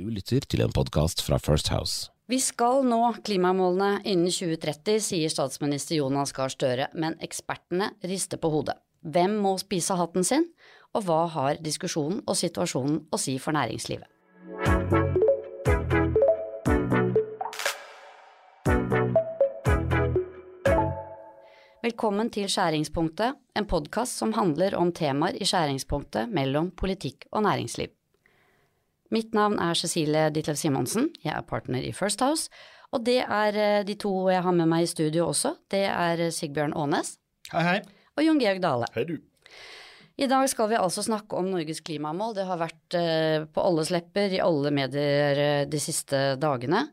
Du lytter til en podkast fra First House. Vi skal nå klimamålene innen 2030, sier statsminister Jonas Gahr Støre, men ekspertene rister på hodet. Hvem må spise hatten sin, og hva har diskusjonen og situasjonen å si for næringslivet? Velkommen til Skjæringspunktet, en podkast som handler om temaer i skjæringspunktet mellom politikk og næringsliv. Mitt navn er Cecilie Ditlev Simonsen, jeg er partner i First House, og det er eh, de to jeg har med meg i studio også. Det er Sigbjørn Aanes Hei, hei. og Jon Georg Dale. Hei, du. I dag skal vi altså snakke om Norges klimamål. Det har vært eh, på alles lepper i alle medier eh, de siste dagene.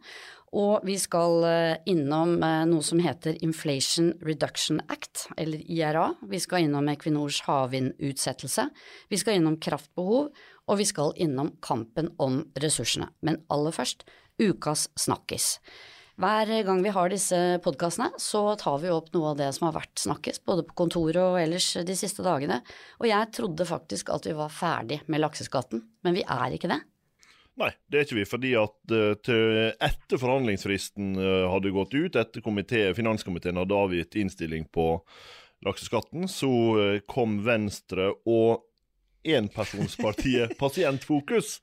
Og vi skal eh, innom eh, noe som heter Inflation Reduction Act, eller IRA. Vi skal innom Equinors havvindutsettelse. Vi skal innom kraftbehov, og vi skal innom kampen om ressursene. Men aller først, ukas snakkis. Hver gang vi har disse podkastene, så tar vi opp noe av det som har vært snakkes, både på kontoret og ellers de siste dagene. Og jeg trodde faktisk at vi var ferdig med lakseskatten, men vi er ikke det. Nei, det er ikke vi. Fordi at til, etter forhandlingsfristen uh, hadde gått ut, etter komité, finanskomiteen hadde avgitt innstilling på lakseskatten, så uh, kom Venstre og enpersonspartiet Pasientfokus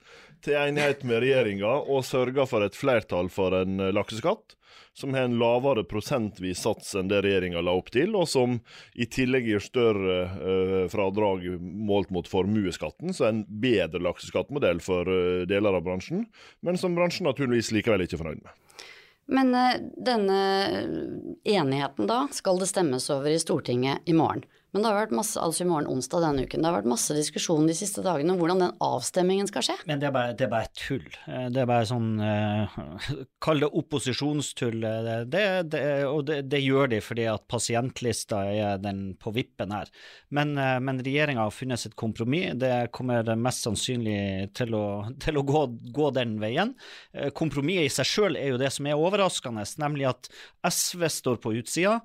til enighet med regjeringa og sørga for et flertall for en lakseskatt som har en lavere prosentvis sats enn det regjeringa la opp til, og som i tillegg gir større uh, fradrag målt mot formuesskatten, så en bedre lakseskattmodell for uh, deler av bransjen, men som bransjen naturligvis likevel ikke er fornøyd med. Men uh, denne enigheten da, skal det stemmes over i Stortinget i morgen. Men det har vært masse, altså i morgen onsdag denne uken, det har vært masse diskusjon de siste dagene om hvordan den avstemmingen skal skje. Men det er bare, det er bare tull. Eh, det er bare sånn uh, Kall det opposisjonstull. Det, det, og det, gjør de fordi at pasientlista er den på vippen her. Men, uh, men regjeringa har funnet sitt kompromiss. Det kommer mest sannsynlig til å, til å gå, gå, den veien. Uh, kompromisset i seg sjøl er jo det som er overraskende, nemlig at SV står på utsida.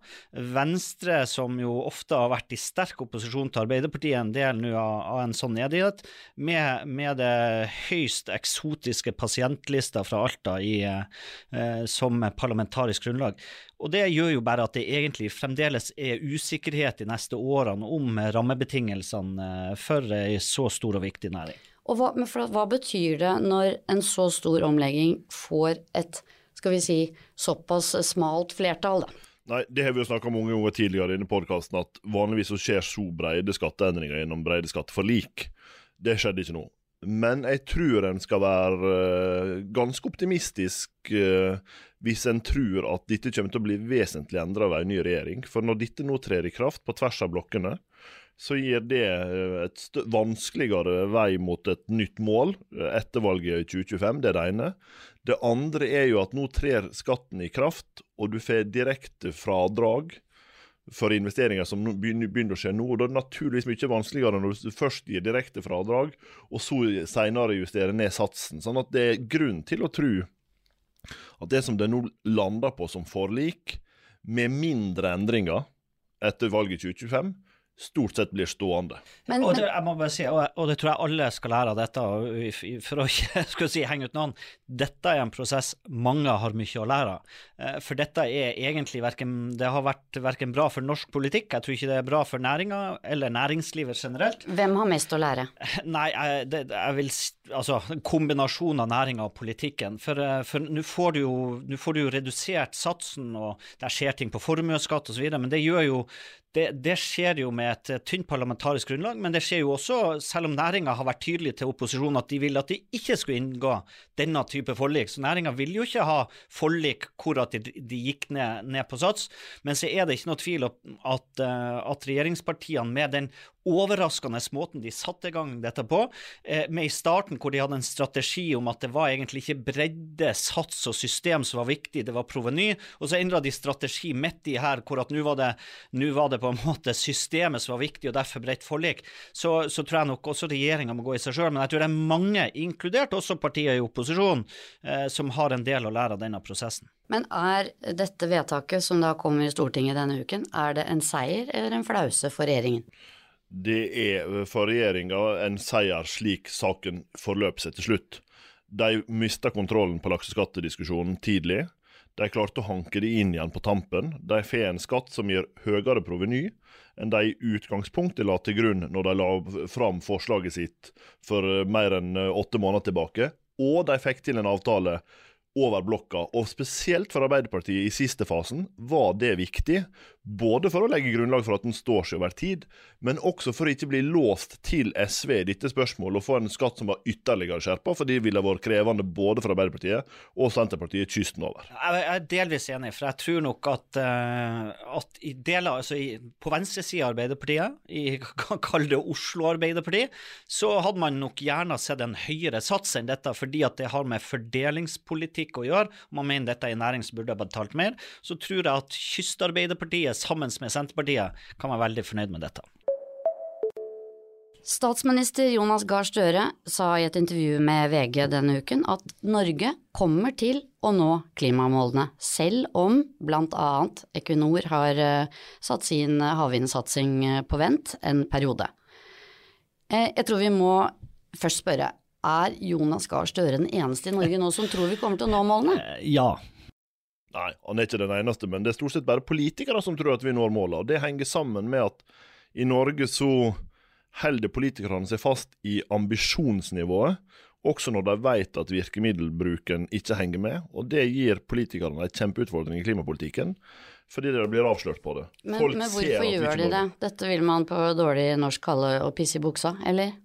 Venstre, som jo ofte har vært i sterk opposisjon til Arbeiderpartiet, en del nå av, av, en sånn enighet, med, med, det høyst eksotiske pasientlista fra Alta i, eh, som parlamentarisk grunnlag. Og Det gjør jo bare at det egentlig fremdeles er usikkerhet de neste årene om rammebetingelsene eh, for ei så stor og viktig næring. Og hva, hva betyr det når en så stor omlegging får et skal vi si, såpass smalt flertall, da? Nei, det har vi jo snakka mange ganger tidligere i denne podkasten, at vanligvis så skjer så brede skatteendringer gjennom brede skatteforlik. Det skjedde ikke nå. Men jeg tror en skal være uh, ganske optimistisk uh, hvis en tror at dette kommer til å bli vesentlig endra av en ny regjering. For når dette nå trer i kraft på tvers av blokkene, så gir det uh, et vanskeligere vei mot et nytt mål etter valget i 2025. Det er det ene. Det andre er jo at nå trer skatten i kraft, og du får direkte fradrag for investeringer som begynner å skje nå. og Da er det naturligvis mye vanskeligere når du først gir direkte fradrag, og så senere justerer ned satsen. Sånn at det er grunn til å tro at det som det nå lander på som forlik, med mindre endringer etter valget i 2025, stort sett blir stående. Men, og, det, jeg må bare si, og, og, det tror jeg alle skal lære av dette, for å ikke si, henge ut noen. Dette er en prosess mange har mye å lære av. Eh, for dette er egentlig verken Det har vært verken bra for norsk politikk, jeg tror ikke det er bra for næringa eller næringslivet generelt. Hvem har mest å lære? Nei, jeg, det, jeg vil Altså, kombinasjonen av næringa og politikken. For, eh, for nå får, får, du jo redusert satsen, og det skjer ting på formuesskatt osv., men det jo det, det, skjer jo med et eh, tynt parlamentarisk grunnlag, men det skjer jo også, selv om næringa har vært tydelig til opposisjonen at de vil at de ikke skulle inngå denne type forlik. Så næringa vil jo ikke ha forlik hvor at de, de gikk ned, ned, på sats. Men så er det ikke noe tvil om at, eh, at regjeringspartiene med den overraskende måten de satte i gang dette på, eh, med i starten hvor de hadde en strategi om at det var egentlig ikke bredde, sats og system som var viktig, det var proveny, og så endra de strategi midt i her hvor at nå var, var, det på en måte systemet som var viktig, og derfor bredt forlik, så, så tror jeg nok også regjeringa må gå i seg sjøl. Men jeg tror det er mange, inkludert også partier i opposisjon, eh, som har en del å lære av denne prosessen. Men er dette vedtaket som da kommer i Stortinget denne uken, er det en seier eller en flause for regjeringen? Det er for regjeringa en seier slik saken forløp seg til slutt. De mista kontrollen på lakseskattediskusjonen tidlig. De klarte å hanke det inn igjen på tampen. De får en skatt som gir høyere proveny enn de i utgangspunktet la til grunn når de la fram forslaget sitt for eh, mer enn eh, åtte måneder tilbake. Og de fikk til en avtale over blokka, og spesielt for Arbeiderpartiet i siste fasen var det viktig. Både for å legge grunnlag for at den står seg over tid, men også for å ikke bli låst til SV i dette spørsmålet og få en skatt som var ytterligere skjerpa, for det ville vært krevende både for Arbeiderpartiet og Senterpartiet kysten over. Jeg er delvis enig, for jeg tror nok at, uh, at i deler, altså i, på venstresida av Arbeiderpartiet, i kall det Oslo Arbeiderparti, så hadde man nok gjerne sett en høyere sats enn dette, fordi at det har med fordelingspolitikk å gjøre. Man mener dette er næring som burde ha betalt mer, så tror jeg at Kystarbeiderpartiet sammen med Senterpartiet kan være veldig fornøyd med dette. Statsminister Jonas Gahr Støre sa i et intervju med VG denne uken at Norge kommer til å nå klimamålene, selv om bl.a. Equinor har eh, satt sin havvindsatsing eh, på vent en periode. Eh, jeg tror vi må først spørre, er Jonas Gahr Støre den eneste i Norge nå som tror vi kommer til å nå målene? Ja. Nei, han er ikke den eneste, men det er stort sett bare politikere som tror at vi når målet, Og det henger sammen med at i Norge så holder politikerne seg fast i ambisjonsnivået, også når de vet at virkemiddelbruken ikke henger med. Og det gir politikerne en kjempeutfordring i klimapolitikken, fordi de blir avslørt på det. Men, men hvorfor gjør de det? Dette vil man på dårlig norsk kalle å pisse i buksa, eller?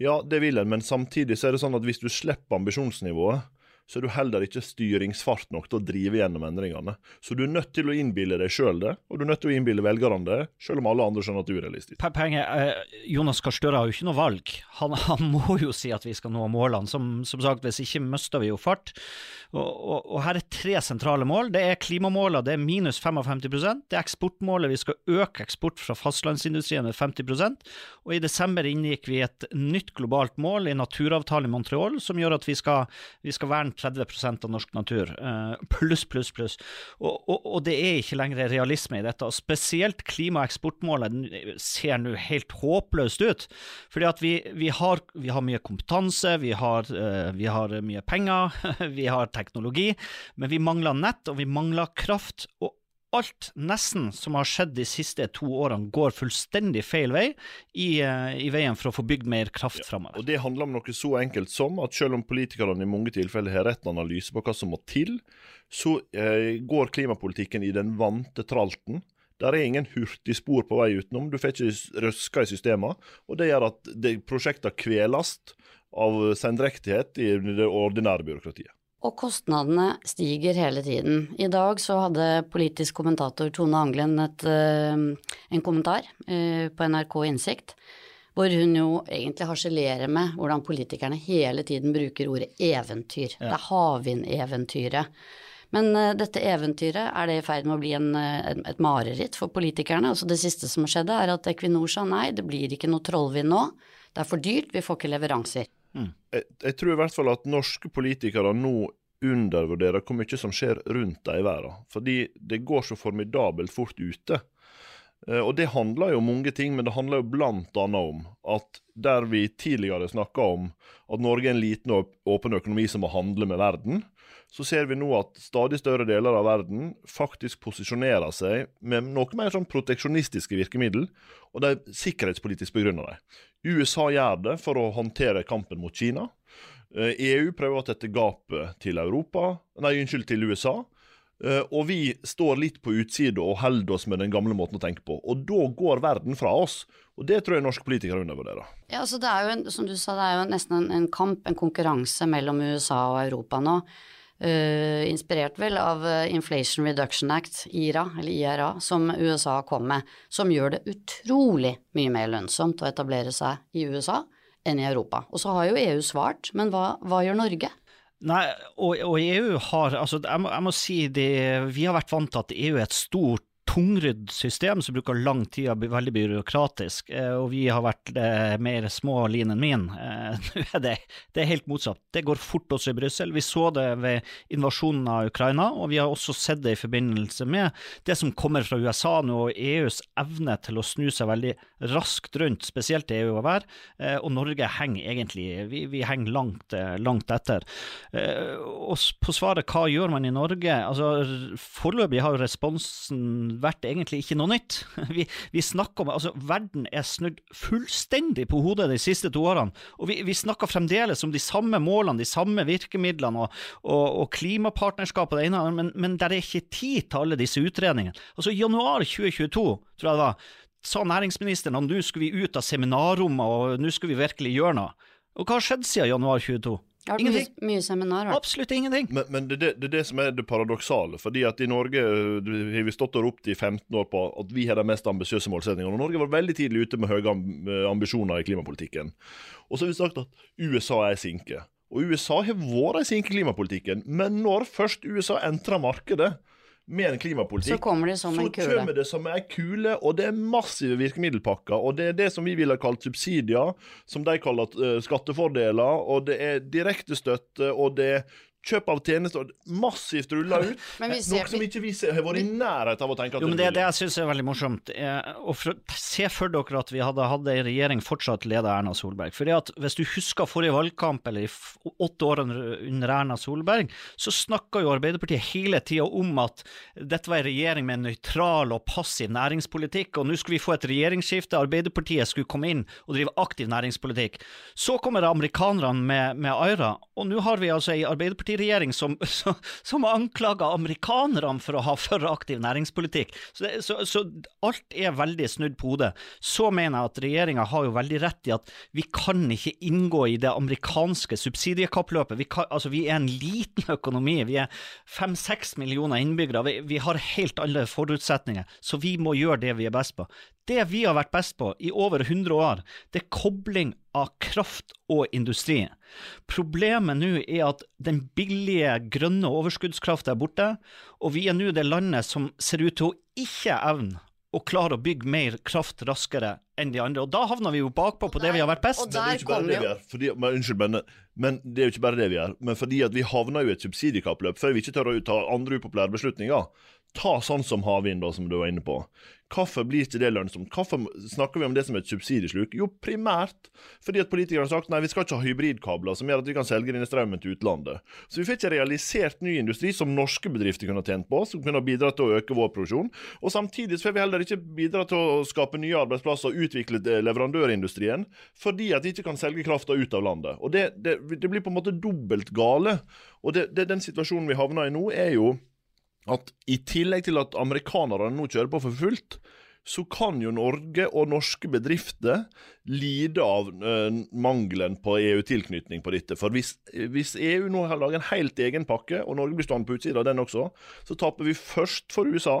Ja, det vil en, men samtidig så er det sånn at hvis du slipper ambisjonsnivået, så er du heller ikke styringsfart nok til å drive gjennom endringene. Så du er nødt til å innbille deg sjøl det, og du er nødt til å innbille velgerne det, sjøl om alle andre skjønner at det er urealistisk. Poenget eh, Jonas Gahr Støre har jo ikke noe valg. Han, han, må jo si at vi skal nå målene. Som, som sagt, hvis ikke mister vi jo fart. Og, og, og, her er tre sentrale mål. Det er klimamålet, det er minus 55% Det er eksportmålet, vi skal øke eksport fra fastlandsindustrien med 50 Og i desember inngikk vi et nytt globalt mål i naturavtalen i Montreal som gjør at vi skal, vi skal verne 30 av norsk natur. Uh, pluss, pluss, pluss. Og, og, og, det er ikke lenger realisme i dette. og Spesielt klima- og eksportmålet ser nå helt håpløst ut. Fordi at vi, vi, har, vi har, mye kompetanse, vi har, uh, vi har mye penger, vi har teknologi, men vi mangler nett, og vi mangler kraft. og alt nesten som har skjedd de siste to årene, går fullstendig feil vei i, uh, i veien for å få bygd mer kraft ja, framover. Og Det handler om noe så enkelt som at selv om politikerne i mange tilfeller har rett analyse på hva som må til, så eh, går klimapolitikken i den vante tralten. Der er ingen hurtigspor på vei utenom. Du får ikke røska i systemene. Og det gjør at prosjektene kveles av sendrektighet i det ordinære byråkratiet. Og kostnadene stiger hele tiden. I dag så hadde politisk kommentator Tone Anglen et, uh, en kommentar uh, på NRK Innsikt, hvor hun jo egentlig harselerer med hvordan politikerne hele tiden bruker ordet eventyr. Ja. Det er havvindeventyret. Men uh, dette eventyret, er det i ferd med å bli en, et mareritt for politikerne? Altså det siste som skjedde, er at Equinor sa nei, det blir ikke noe trollvind nå. Det er for dyrt, vi får ikke leveranser. Mm. Jeg, jeg, tror i hvert fall at norske politikere nå undervurderer hvor mye som skjer rundt dem i verden. Fordi det går så formidabelt fort ute. Eh, og det handler jo om mange ting, men det handler jo bl.a. om at der vi tidligere snakka om at Norge er en liten og åpen økonomi som må handle med verden, så ser vi nå at stadig større deler av verden faktisk posisjonerer seg med noe mer sånn proteksjonistiske virkemiddel, og de er sikkerhetspolitisk begrunna. USA gjør det for å håndtere kampen mot Kina. EU eh, e prøver å tette gapet til Europa, nei, unnskyld, til USA. Eh, og vi står litt på utsida og holder oss med den gamle måten å tenke på. Og da går verden fra oss. Og det tror jeg norske politikere undervurderer. Ja, altså det er jo, en, som du sa, det er jo nesten en, en kamp, en konkurranse mellom USA og Europa nå. Uh, inspirert vel av Inflation Reduction Act, IRA, eller IRA, som USA kom med, som gjør det utrolig mye mer lønnsomt å etablere seg i USA enn i Europa. Og så har jo EU svart, men hva, hva gjør Norge? Nei, og, og, EU har Altså, jeg må, jeg må si det Vi har vært vant til at EU er et stort tungrydd system som bruker lang tid og blir veldig byråkratisk, eh, og vi har vært eh, mer små lin enn min. Nå er det, det er helt motsatt. Det går fort også i Brussel. Vi så det ved invasjonen av Ukraina, og vi har også sett det i forbindelse med det som kommer fra USA nå, og EUs evne til å snu seg veldig raskt rundt, spesielt EU og vær, og Norge henger egentlig vi, vi henger langt, langt etter. Og på svaret hva gjør man i Norge? Altså, Foreløpig har responsen vært egentlig ikke noe nytt. Vi, vi snakker om, altså Verden er snudd fullstendig på hodet de siste to årene. og Vi, vi snakker fremdeles om de samme målene, de samme virkemidlene og, og, og klimapartnerskap og det ene, men, men det er ikke tid til alle disse utredningene. Altså januar 2022, tror jeg det var, sa næringsministeren at nå skulle vi ut av seminarrommet og nå skulle vi virkelig gjøre noe. Og hva har skjedd siden januar 2022? Har vært mye, mye seminarer. Absolutt ingenting. Men, men det, det, det, er det som er det paradoksale. fordi at I Norge har vi stått og ropt i 15 år på at vi har de mest ambisiøse målsettingene. og Norge var veldig tidlig ute med høye øh, ambisjoner i klimapolitikken. Og så har vi sagt at USA er sinke. Og USA har vært ei sinke i klimapolitikken. Men når først USA entrer markedet, med en klimapolitikk, så kommer det som så en kule. kommer det som ei kule, og det er massive virkemiddelpakker. Og det er det som vi ville kalt subsidier, som de kaller uh, skattefordeler, og det er direktestøtte, og det er kjøp av tjenester massivt rulla ut. Noe som ikke vi har vært i nærheten av å tenke at jo, men det, det jeg syns er veldig morsomt, er å se for dere at vi hadde hatt ei regjering fortsatt leda Erna Solberg. Fordi at Hvis du husker forrige valgkamp, eller i åtte år under Erna Solberg, så snakka jo Arbeiderpartiet hele tida om at dette var ei regjering med en nøytral og passiv næringspolitikk, og nå skulle vi få et regjeringsskifte, Arbeiderpartiet skulle komme inn og drive aktiv næringspolitikk. Så kommer amerikanerne med, med Aira, og nå har vi altså ei Arbeiderparti Arbeiderpartiregjering som, som, som anklager amerikanerne for å ha for aktiv næringspolitikk. Så, det, så, så, alt er veldig snudd på hodet. Så mener jeg at regjeringa har jo veldig rett i at vi kan ikke inngå i det amerikanske subsidiekappløpet. Vi, kan, altså, vi er en liten økonomi. Vi er fem-seks millioner innbyggere. Vi, vi har helt alle forutsetninger, så vi må gjøre det vi er best på. Det vi har vært best på i over 100 år, det er kobling av kraft og industri. Problemet nå er at den billige grønne overskuddskrafta er borte, og vi er nå det landet som ser ut til å ikke evne å klare å bygge mer kraft raskere enn de andre. Og da havner vi jo bakpå på det vi har vært best. Men det er jo ikke bare det vi gjør. Fordi, men, unnskyld, men, men, det er jo ikke bare det vi gjør. Men fordi at vi havner jo i et subsidiekappløp før vi ikke tør å ta andre upopulære beslutninger. Ta sånn som havvind, som du var inne på. Hvorfor blir ikke det lønnsomt? Hvorfor snakker vi om det som et subsidiesluk? Jo, primært fordi at politikerne har sagt nei, vi skal ikke ha hybridkabler som gjør at vi kan selge denne strømmen til utlandet. Så vi får ikke realisert ny industri som norske bedrifter kunne tjent på, som kunne bidratt til å øke vår produksjon. Og samtidig får vi heller ikke bidra til å skape nye arbeidsplasser og utvikle leverandørindustrien, fordi at vi ikke kan selge krafta ut av landet. Og det, det, det, blir på en måte dobbelt gale. Og det, den situasjonen vi havner i nå, er jo at i tillegg til at amerikanerne nå kjører på for fullt, så kan jo Norge og norske bedrifter lide av uh, mangelen på EU-tilknytning på dette. For hvis, hvis, EU nå har laget en helt egen pakke, og Norge blir stående på utsida av den også, så taper vi først for USA,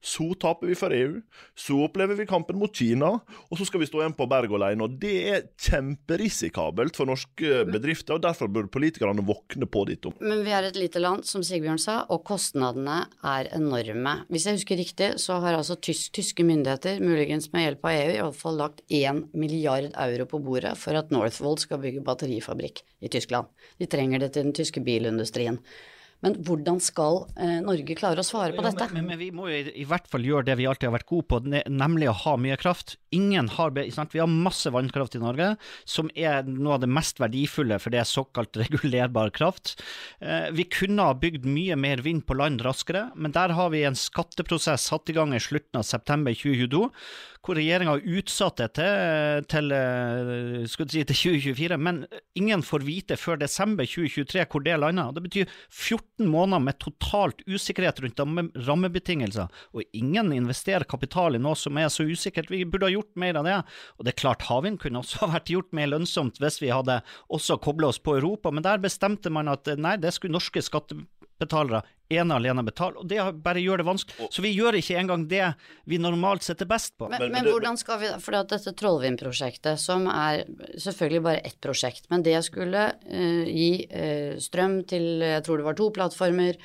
så taper vi for EU. Så opplever vi kampen mot Kina, og så skal vi stå igjen på berg alene. Og Det er kjemperisikabelt for norske bedrifter, og derfor burde politikerne våkne på ditt om. Men vi er et lite land, som Sigbjørn sa, og kostnadene er enorme. Hvis jeg husker riktig, så har altså tysk, tyske myndigheter, muligens med hjelp av EU, i alle fall lagt 1 milliard euro på bordet for at Northvolt skal bygge batterifabrikk i Tyskland. De trenger det til den tyske bilindustrien. Men hvordan skal eh, Norge klare å svare på dette? Men, men, men vi må jo i, i, hvert fall gjøre det vi alltid har vært gode på, nemlig å ha mye kraft. Ingen har, sant? Vi har masse vannkraft i Norge, som er noe av det mest verdifulle, for det er såkalt regulerbar kraft. Eh, vi kunne ha bygd mye mer vind på land raskere, men der har vi en skatteprosess satt i gang i slutten av september 2022 hvor regjeringa har utsatt det til, til, eh, si, til, 2024, men ingen får vite før desember 2023 hvor det lander. Det betyr 14 måneder med totalt usikkerhet rundt rammebetingelser, og ingen investerer kapital i noe som er så usikkert. Vi burde ha gjort mer av det. Og det er klart, havvind kunne også vært gjort mer lønnsomt hvis vi hadde også kobla oss på Europa, men der bestemte man at nei, det skulle norske skattebetalere ene alene betale. Og det bare gjør det vanskelig. Så vi gjør ikke engang det vi normalt setter best på. Men, men, men hvordan skal vi For dette Trollvind-prosjektet, som er selvfølgelig bare ett prosjekt, men det skulle uh, gi uh, strøm til jeg tror det var to plattformer,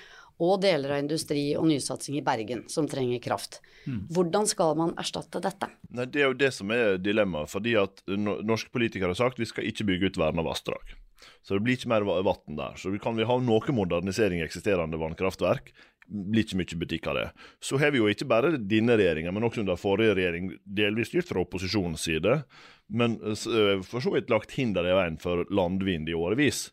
og deler av industri og nysatsing i Bergen som trenger kraft. Hvordan skal man erstatte dette? Nei, Det er jo det som er dilemmaet. fordi at norske politikere har sagt vi skal ikke bygge ut verna vassdrag. Så det blir ikke mer va- vann der. Så vi kan vi ha noe modernisering i eksisterende vannkraftverk. Blir ikke mye butikk av det. Så har vi jo ikke bare denne regjeringa, men også under forrige regjering, delvis styrt fra opposisjonens side, men eh, for så vidt lagt hinder i veien for landvind i årevis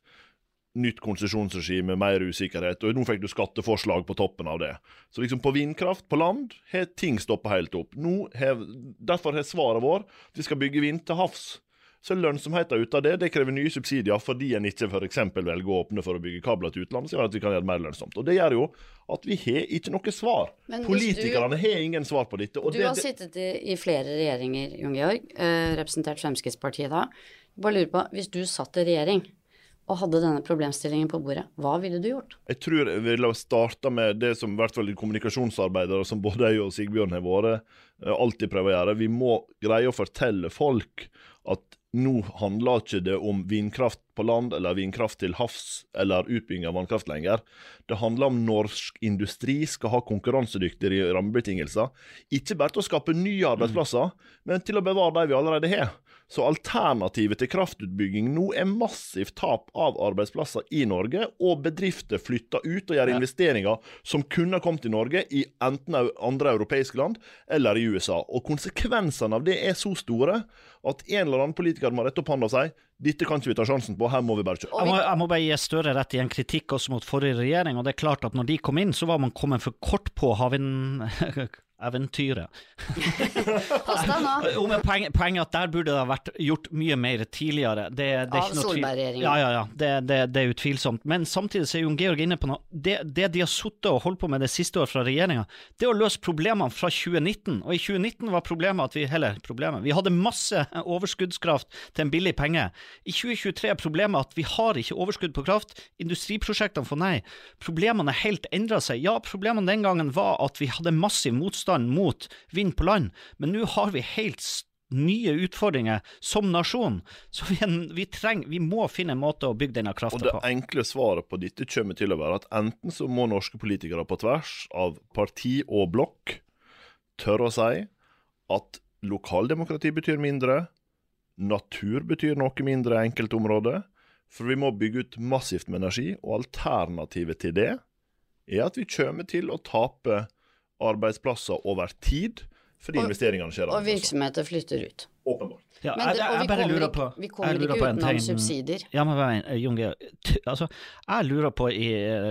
nytt konsesjonsregime, mer usikkerhet, og nå fikk du skatteforslag på toppen av det. Så liksom på vindkraft på land har ting stoppa helt opp. Nå har, derfor har svaret vår at vi skal bygge vind til havs. Så lønnsomheten ut av det det krever nye subsidier fordi en ikke f.eks. velger å åpne for å bygge kabler til utlandet, så gjør at vi kan gjøre det mer lønnsomt. Og Det gjør jo at vi har ikke noe svar. Politikerne har ingen svar på dette. Du det, har sittet i, i flere regjeringer, Jon Georg, eh, representert Fremskrittspartiet da. Bare lurer på, hvis du satt i regjering og hadde denne problemstillingen på bordet, hva ville du gjort? Jeg tror jeg ville starta med det som i hvert fall kommunikasjonsarbeidere, som både jeg og Sigbjørn har vært, eh, alltid prøver å gjøre. Vi må greie å fortelle folk at nå handler ikke det om vindkraft på land eller vindkraft til havs eller utbygging av vannkraft lenger. Det handler om norsk industri skal ha konkurransedyktige rammebetingelser. Ikke bare til å skape nye arbeidsplasser, men til å bevare de vi allerede har. Så alternativet til kraftutbygging nå er massivt tap av arbeidsplasser i Norge, og bedrifter flytter ut og gjør Ja. investeringer som kunne ha kommet til Norge i enten andre europeiske land eller i USA. Og konsekvensene av det er så store at en eller annen politiker må rette opp hånda og si dette kan ikke vi ta sjansen på, her må vi bare kjøre. Jeg må, jeg må bare gi Støre rett i en kritikk også mot forrige regjering. og det er klart at Når de kom inn, så var man kommet for kort på havineventyret. Jo, men poenget, er at der burde det ha vært gjort mye mer tidligere. Det, det Av Solberg-regjeringen. Ja, ja, ja. Det, det, det er utvilsomt. Men samtidig så er Jon Georg inne på noe. Det, det de har sittet og holdt på med det siste året fra regjeringa, det er å løse problemene fra 2019. Og i 2019 var problemet at vi Eller problemet. Vi hadde masse overskuddskraft til en billig penge. I 2023 er problemet at vi har ikke overskudd på kraft. Industriprosjektene får nei. Problemene er helt endra seg. Ja, problemene den gangen var at vi hadde massiv motstand mot vind på land, men nå har vi helt nye utfordringer som nasjon. Så vi, vi, treng, vi må finne en måte å bygge denne Og krafta det enkle svaret på dette kommer til å være at enten så må norske politikere på tvers av parti og blokk tørre å si at lokaldemokrati betyr mindre, natur betyr noe mindre i enkelte områder, for vi må bygge ut massivt med energi, og alternativet til det er at vi kommer til å tape arbeidsplasser over tid, fordi Og- investeringene skjer Og virksomheter flytter ut. Åpenbart. Ja, Men det, og vi kommer ikke, på vi kommer ikke utenom subsidier. Ja, men vent, eh, Jon Georg, t- altså, jeg lurer på i,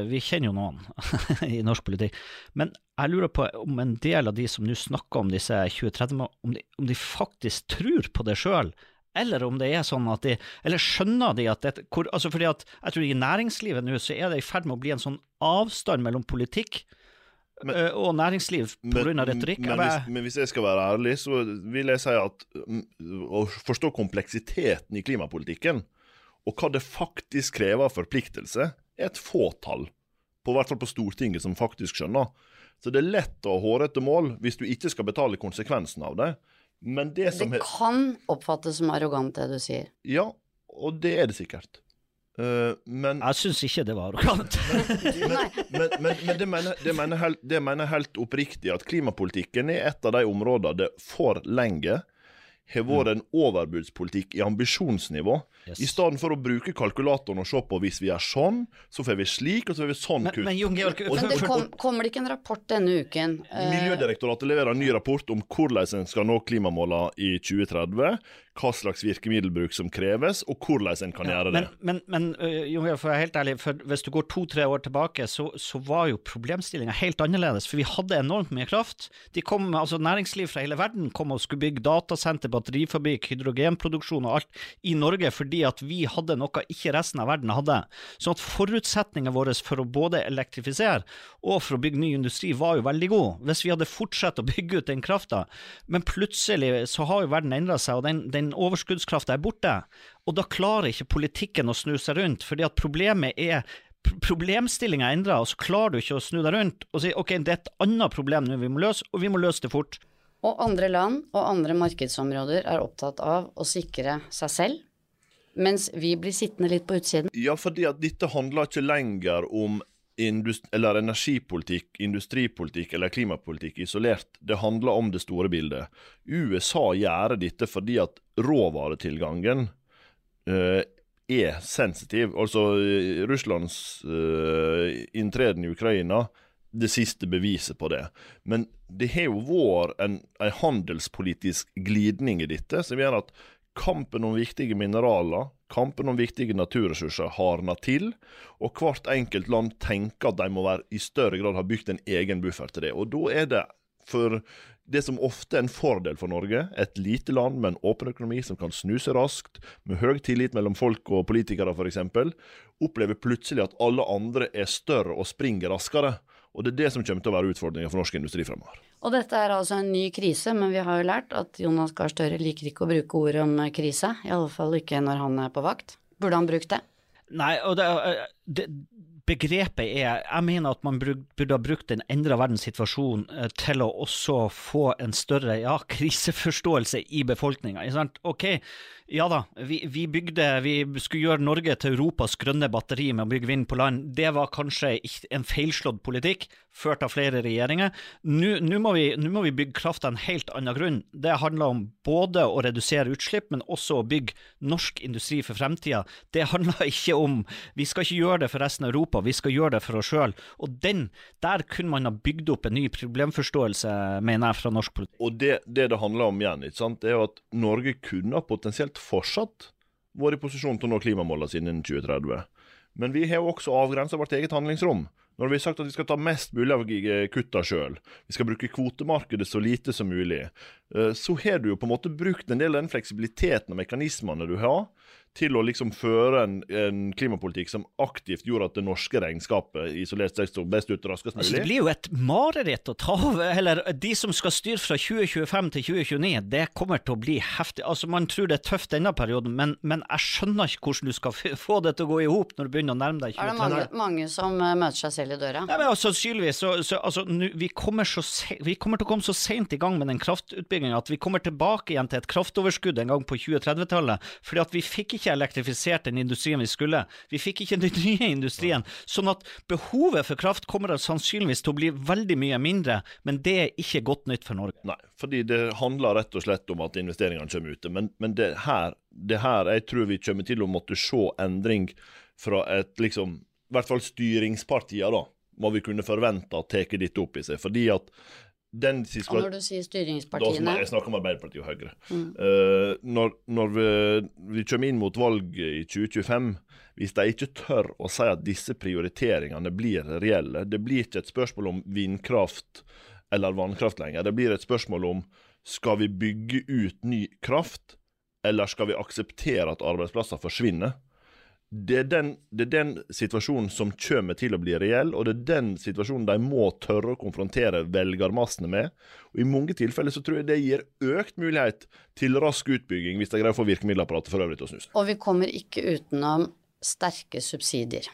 Vi kjenner jo noen i norsk politikk, men jeg lurer på om en del av de som nå snakker om disse 2030, om de, om de faktisk tror på det sjøl. Eller om det er sånn at de Eller skjønner de at det hvor, altså fordi at Jeg tror i næringslivet nå så er det i ferd med å bli en sånn avstand mellom politikk Men- og næringsliv pga. retorikk. Men, Jeg hvis, men hvis jeg skal være ærlig, så vil jeg si at mm, å forstå kompleksiteten i klimapolitikken, og hva det faktisk krever av forpliktelse, er et fåtall. På hvert fall på Stortinget som faktisk skjønner. Så det er lett å ha hårete mål hvis du ikke skal betale konsekvensen av det. Men det som Det kan oppfattes som arrogant, det du sier. Ja, og det er det sikkert. Eh, men Jeg syns ikke det var arrogant. Men, men, men det, mener, det, mener helt, det mener helt oppriktig at klimapolitikken er et av de områdene det for lenge har vært en overbudspolitikk i ambisjonsnivå. Yes. I stedet for å bruke kalkulatoren og se på hvis vi gjør sånn, så får vi slik, og så får vi sånn kutt. men Jon Georg, Og- Men det kom, kommer det ikke en rapport denne uken? eh, Miljødirektoratet leverer en ny rapport om hvordan en skal nå klimamålene i 2030, hva slags virkemiddelbruk som kreves, og hvordan en kan gjøre det. Men, men, men Jon Georg, for å være helt ærlig, for hvis du går to-tre år tilbake, så, så var jo problemstillinga helt annerledes. For vi hadde enormt mye kraft. De kom, altså Næringsliv fra hele verden kom og skulle bygge datasenter, batterifabrikk, hydrogenproduksjon og alt i Norge fordi at vi hadde noe ikke resten av verden hadde. Så at forutsetningene våre for å både elektrifisere og for å bygge ny industri var jo veldig gode. Hvis vi hadde fortsatt å bygge ut den krafta. Men plutselig så har jo verden endra seg, og den, den overskuddskrafta er borte. Og da klarer ikke politikken å snu seg rundt, fordi at problemet er Problemstillinga er endra, og så klarer du ikke å snu deg rundt og si ok, det er et annet problem nå vi må løse, og vi må løse det fort. Og andre land og andre markedsområder er opptatt av å sikre seg selv, mens vi blir sittende litt på utsiden. Ja, fordi at dette handler ikke lenger om eller energipolitikk, industripolitikk eller klimapolitikk isolert. Det handler om det store bildet. USA gjør dette fordi at råvaretilgangen uh, er sensitiv. Altså uh, Russlands uh, inntreden i Ukraina det siste beviset på det. Men det har jo vært en, handelspolitisk glidning i dette, som gjør at kampen om viktige mineraler, kampen om viktige naturressurser hardner til, og hvert enkelt land tenker at de må være, i større grad ha bygd en egen buffer til det. Og da er det for det som ofte er en fordel for Norge, et lite land med en åpen økonomi som kan snu seg raskt, med høy tillit mellom folk og politikere f.eks., opplever plutselig at alle andre er større og springer raskere. Og det er det som kommer til å være utfordringa for norsk industri fremover. Og dette er altså en ny krise, men vi har jo lært at Jonas Gahr Støre liker ikke å bruke ord om krise. I alle fall ikke når han er på vakt. Burde han brukt det? Nei, og det, det, begrepet er Jeg mener at man burde ha brukt en endra verdenssituasjon eh, til å også få en større ja, kriseforståelse i befolkninga. Ok, ja da, vi, vi, bygde Vi skulle gjøre Norge til Europas grønne batteri med å bygge vind på land. Det var kanskje en feilslått politikk, ført av flere regjeringer. Nå må, må, vi bygge kraft av en helt annen grunn. Det handler om både å redusere utslipp, men også å bygge norsk industri for fremtida. Det handler ikke om Vi skal ikke gjøre det for resten av Europa, vi skal gjøre det for oss sjøl. Og den, der kunne man ha bygd opp en ny problemforståelse, mener jeg, fra norsk politikk. Og det det, det handler om igjen, ikke sant, det er jo at Norge kunne potensielt fortsatt vært i posisjon til å nå klimamålene sine innen 2030. Men vi har også avgrensa vårt eget handlingsrom. Når vi har sagt at vi skal ta mest mulig av kutta sjøl, vi skal bruke kvotemarkedet så lite som mulig, eh, så har du jo på en måte brukt en del av den fleksibiliteten og mekanismene du har, til å liksom føre en, en, klimapolitikk som aktivt gjorde at det norske regnskapet isolert sett sto best ut raskest mulig. Altså, det blir jo et mareritt å ta over, eller de som skal styre fra 2025 til 2029, det kommer til å bli heftig. Altså Man tror det er tøft denne perioden, men, men jeg skjønner ikke hvordan du skal få det til å gå i hop når du begynner å nærme deg 2030. Er det mange, mange som uh, møter seg selv i døra? Nei, men altså, Sannsynligvis. Så, så, altså, nu, vi, kommer så vi kommer til å komme så sent i gang med den kraftutbygginga at vi kommer tilbake igjen til et kraftoverskudd en gang på 2030-tallet. fordi at vi fikk ikke ikke elektrifisert den industrien vi skulle. Vi fikk ikke den nye industrien. Sånn at behovet for kraft kommer sannsynligvis til å bli veldig mye mindre, men det er ikke godt nytt for Norge. Nei, fordi det handler rett og slett om at investeringene kommer ute. Men, men det, her, det her, jeg tror vi kommer til å måtte se endring fra et liksom I hvert fall styringspartier, da, må vi kunne forvente at tar dette opp i seg. Fordi at den Og når du sier styringspartiene da, Jeg snakker om Arbeiderpartiet og Høyre. Mm. Uh, når, når vi, vi, kommer inn mot valget i 2025, hvis de ikke tør å si at disse prioriteringene blir reelle Det blir ikke et spørsmål om vindkraft eller vannkraft lenger. Det blir et spørsmål om skal vi bygge ut ny kraft, eller skal vi akseptere at arbeidsplasser forsvinner? Det er, den, det er, den, situasjonen som kommer til å bli reell, og det er den situasjonen de må tørre å konfrontere velgermassene med. Og I mange tilfeller så tror jeg det gir økt mulighet til rask utbygging, hvis de greier å få virkemiddelapparatet for øvrig til å snu seg. Og vi kommer ikke utenom sterke subsidier.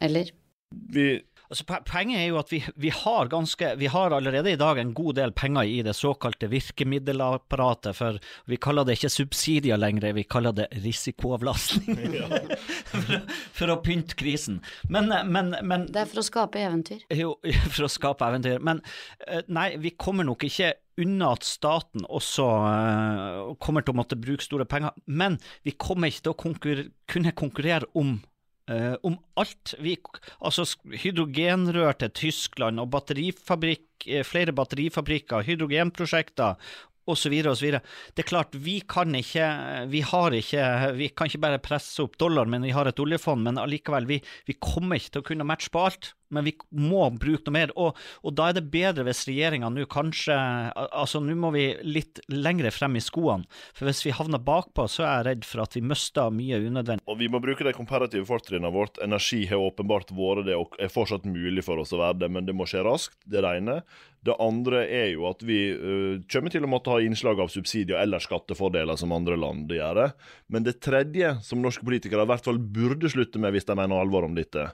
Eller? Vi Altså, poenget er jo at vi, vi, har ganske, vi har allerede i dag en god del penger i det såkalte virkemiddelapparatet, for vi kaller det ikke subsidier lenger, vi kaller det risikoavlastning. for, for, å pynte krisen. Men, men, men, Det er for å skape eventyr? Jo, for å skape eventyr. Men eh, nei, vi kommer nok ikke unna at staten også uh, kommer til å måtte bruke store penger, men vi kommer ikke til å konkurre, kunne konkurrere om Uh, om alt. Vi, altså hydrogenrør til Tyskland og batterifabrikk, eh, flere batterifabrikker, hydrogenprosjekter osv. osv. Det er klart, vi kan ikke Vi har ikke Vi kan ikke bare presse opp dollar, men vi har et oljefond. Men allikevel, vi, vi kommer ikke til å kunne matche på alt men vi må bruke noe mer. Og, og da er det bedre hvis regjeringa nå kanskje Altså, nå må vi litt lengre frem i skoene. For hvis vi havner bakpå, så er jeg redd for at vi mister mye unødvendig. Og vi må bruke de komparative fortrinnene vårt. Energi har åpenbart vært det, og er fortsatt mulig for oss å være det, men det må skje raskt. Det er det ene. Det andre er jo at vi uh, kommer til å måtte ha innslag av subsidier eller skattefordeler som andre land gjør. Men det tredje, som norske politikere i hvert fall burde slutte med hvis de mener alvor om dette,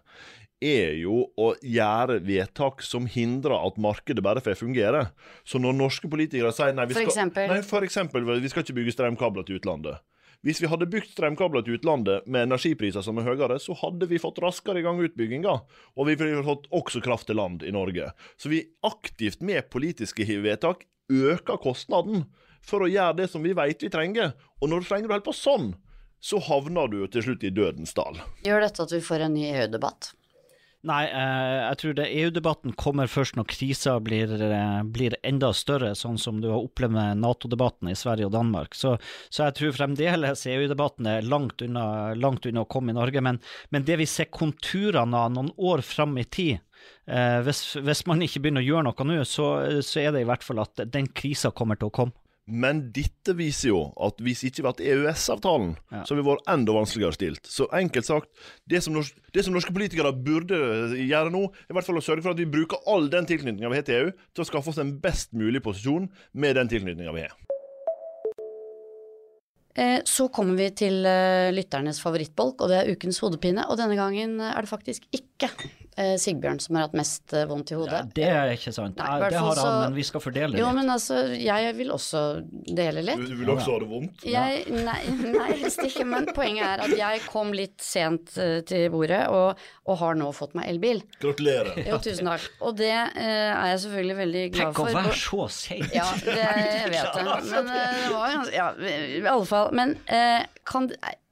er jo å gjøre vedtak som hindrer at markedet bare får fungere. Så når norske politikere sier nei, vi skal, for eksempel, nei, for eksempel, vi skal ikke bygge strømkabler til utlandet. Hvis vi hadde bygd strømkabler til utlandet med energipriser som er høyere, så hadde vi fått raskere i gang utbygginga, og vi ville fått også kraft til land i Norge. Så vi aktivt med politiske vedtak øker kostnaden for å gjøre det som vi vet vi trenger. Og når du trenger du holder på sånn, så havner du til slutt i dødens dal. Gjør dette at vi får en ny EU-debatt? Nei, eh, jeg tror det EU-debatten kommer først når krisa blir, eh, blir, enda større, sånn som du har opplevd med Nato-debatten i Sverige og Danmark. Så, så jeg tror fremdeles EU-debatten er langt unna, langt unna, å komme i Norge. Men, men det vi ser konturene av noen år fram i tid, eh, hvis, hvis, man ikke begynner å gjøre noe nå, så, så er det i hvert fall at den krisa kommer til å komme. Men dette viser jo at hvis ikke hadde EØS-avtalen, ja. så hadde vi vært enda vanskeligere stilt. Så enkelt sagt, det som, norsk, det som, norske politikere burde gjøre nå, er i hvert fall å sørge for at vi bruker all den tilknytninga vi har til EU, til å skaffe oss en best mulig posisjon med den tilknytninga vi har. Eh, så kommer vi til eh, lytternes favorittbolk, og det er ukens hodepine. Og denne gangen er det faktisk ikke eh, Sigbjørn som har hatt mest eh, vondt i hodet. Ja, det er ikke sant. Nei, det har han, men vi skal fordele litt. Jo, men altså, jeg vil også dele litt. Du, du vil også ha det vondt? Jeg, nei, nei, helst ikke. Men poenget er at jeg kom litt sent uh, til bordet, og, og, har nå fått meg elbil. Gratulerer. Jo, tusen takk. Og det uh, er jeg selvfølgelig veldig glad for. Tenk å være så sein! Ja, det, jeg vet jeg. Men uh, det var Ja, i alle fall. Men kan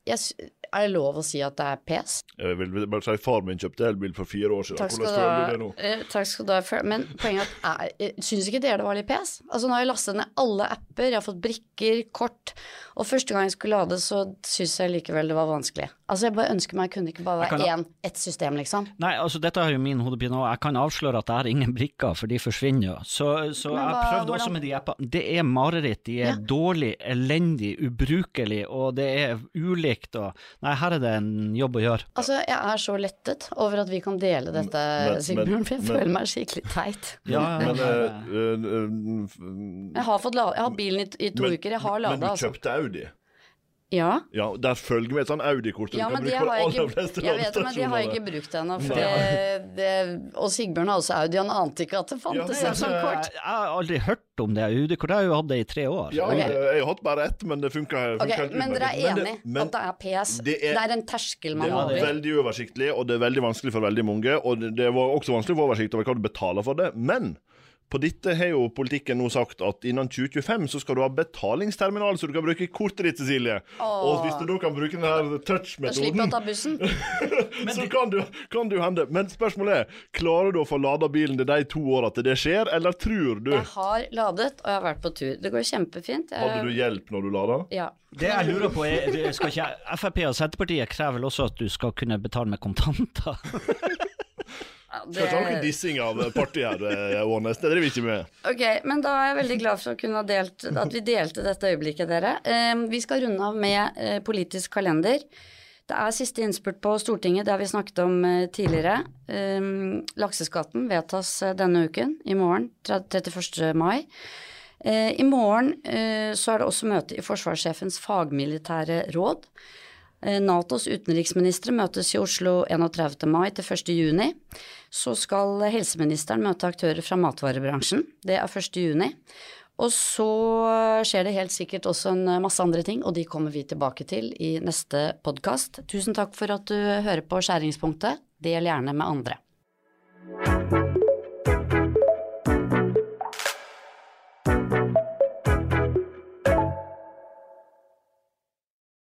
jeg er det lov å si at det er pes? Jeg vil bare si Far min kjøpte elbil for fire år siden. Takk skal Hvordan føler du det nå? Eh, takk skal du ha. Men poenget er at syns ikke dere det var litt pes? Altså Nå har jeg lastet ned alle apper, jeg har fått brikker, kort. Og første gang jeg skulle lade, så syns jeg likevel det var vanskelig. Altså Jeg bare ønsker meg jeg kunne ikke bare være én, ett system, liksom. Nei, altså dette er jo min hodepine, og jeg kan avsløre at det er ingen brikker, for de forsvinner jo. Så, så hva, jeg prøvde hvordan? også med de appene. Det er mareritt. De er ja. dårlig, elendig, ubrukelig, og det er ulikt og Nei, her er det en jobb å gjøre. Altså, jeg er så lettet over at vi kan dele dette, Sigbjørn, for jeg men, føler meg skikkelig teit. Ja, men, uh, uh, uh, jeg, har fått lade, jeg har bilen i, i to men, uker, jeg har lada, altså. Men du kjøpte Audi? Ja. ja. Der følger med et sånn Audi-kort ja, du kan bruke på de aller fleste Jeg vet men de har jeg ikke brukt ennå. Og Sigbjørn har også Audi, han ante ikke at det fantes ja, et sånt kort. Jeg, har aldri hørt om det UD-kortet. jeg har jo hatt det i tre år. Ja, okay. jeg har hatt bare ett, men det funka okay, Men dere er enig men, at det er PS? Det er, det er en terskel man må over? Det er veldig uoversiktlig, og det er veldig vanskelig for veldig mange. Og det var også vanskelig å få oversikt over hva du betaler for det. Men på dette har jo politikken nå sagt at innen 2025 så skal du ha betalingsterminal, så du kan bruke kortet ditt, Cecilie. Åh. Og hvis du da kan bruke den her touch-metoden Slippe å ta bussen. så kan du, kan du hende. Men spørsmålet er, klarer du å få lada bilen til de to åra til det skjer, eller tror du Jeg har ladet, og jeg har vært på tur. Det går kjempefint. Jeg... Hadde du hjelp når du lada? Ja. Det jeg lurer på er, skal ikke Frp og Senterpartiet krever vel også at du skal kunne betale med kontanter? det... Skal ha noe dissing av partiet her, Ånes. Det driver vi ikke med. Ok, men da er jeg veldig glad for å kunne ha delt, at vi delte dette øyeblikket, dere. Vi skal runde av med uh, politisk kalender. Det er siste innspurt på Stortinget, det har vi snakket om uh, tidligere. Lakseskatten vedtas denne uken, i morgen, 31. mai. I morgen så er det også møte i forsvarssjefens fagmilitære råd. Eh, Natos utenriksministre møtes i Oslo 31. mai til 1. juni. Så skal helseministeren møte aktører fra matvarebransjen. Det er 1. juni. Og så skjer det helt sikkert også en masse andre ting, og de kommer vi tilbake til i neste podkast. Tusen takk for at du hører på Skjæringspunktet. Del gjerne med andre.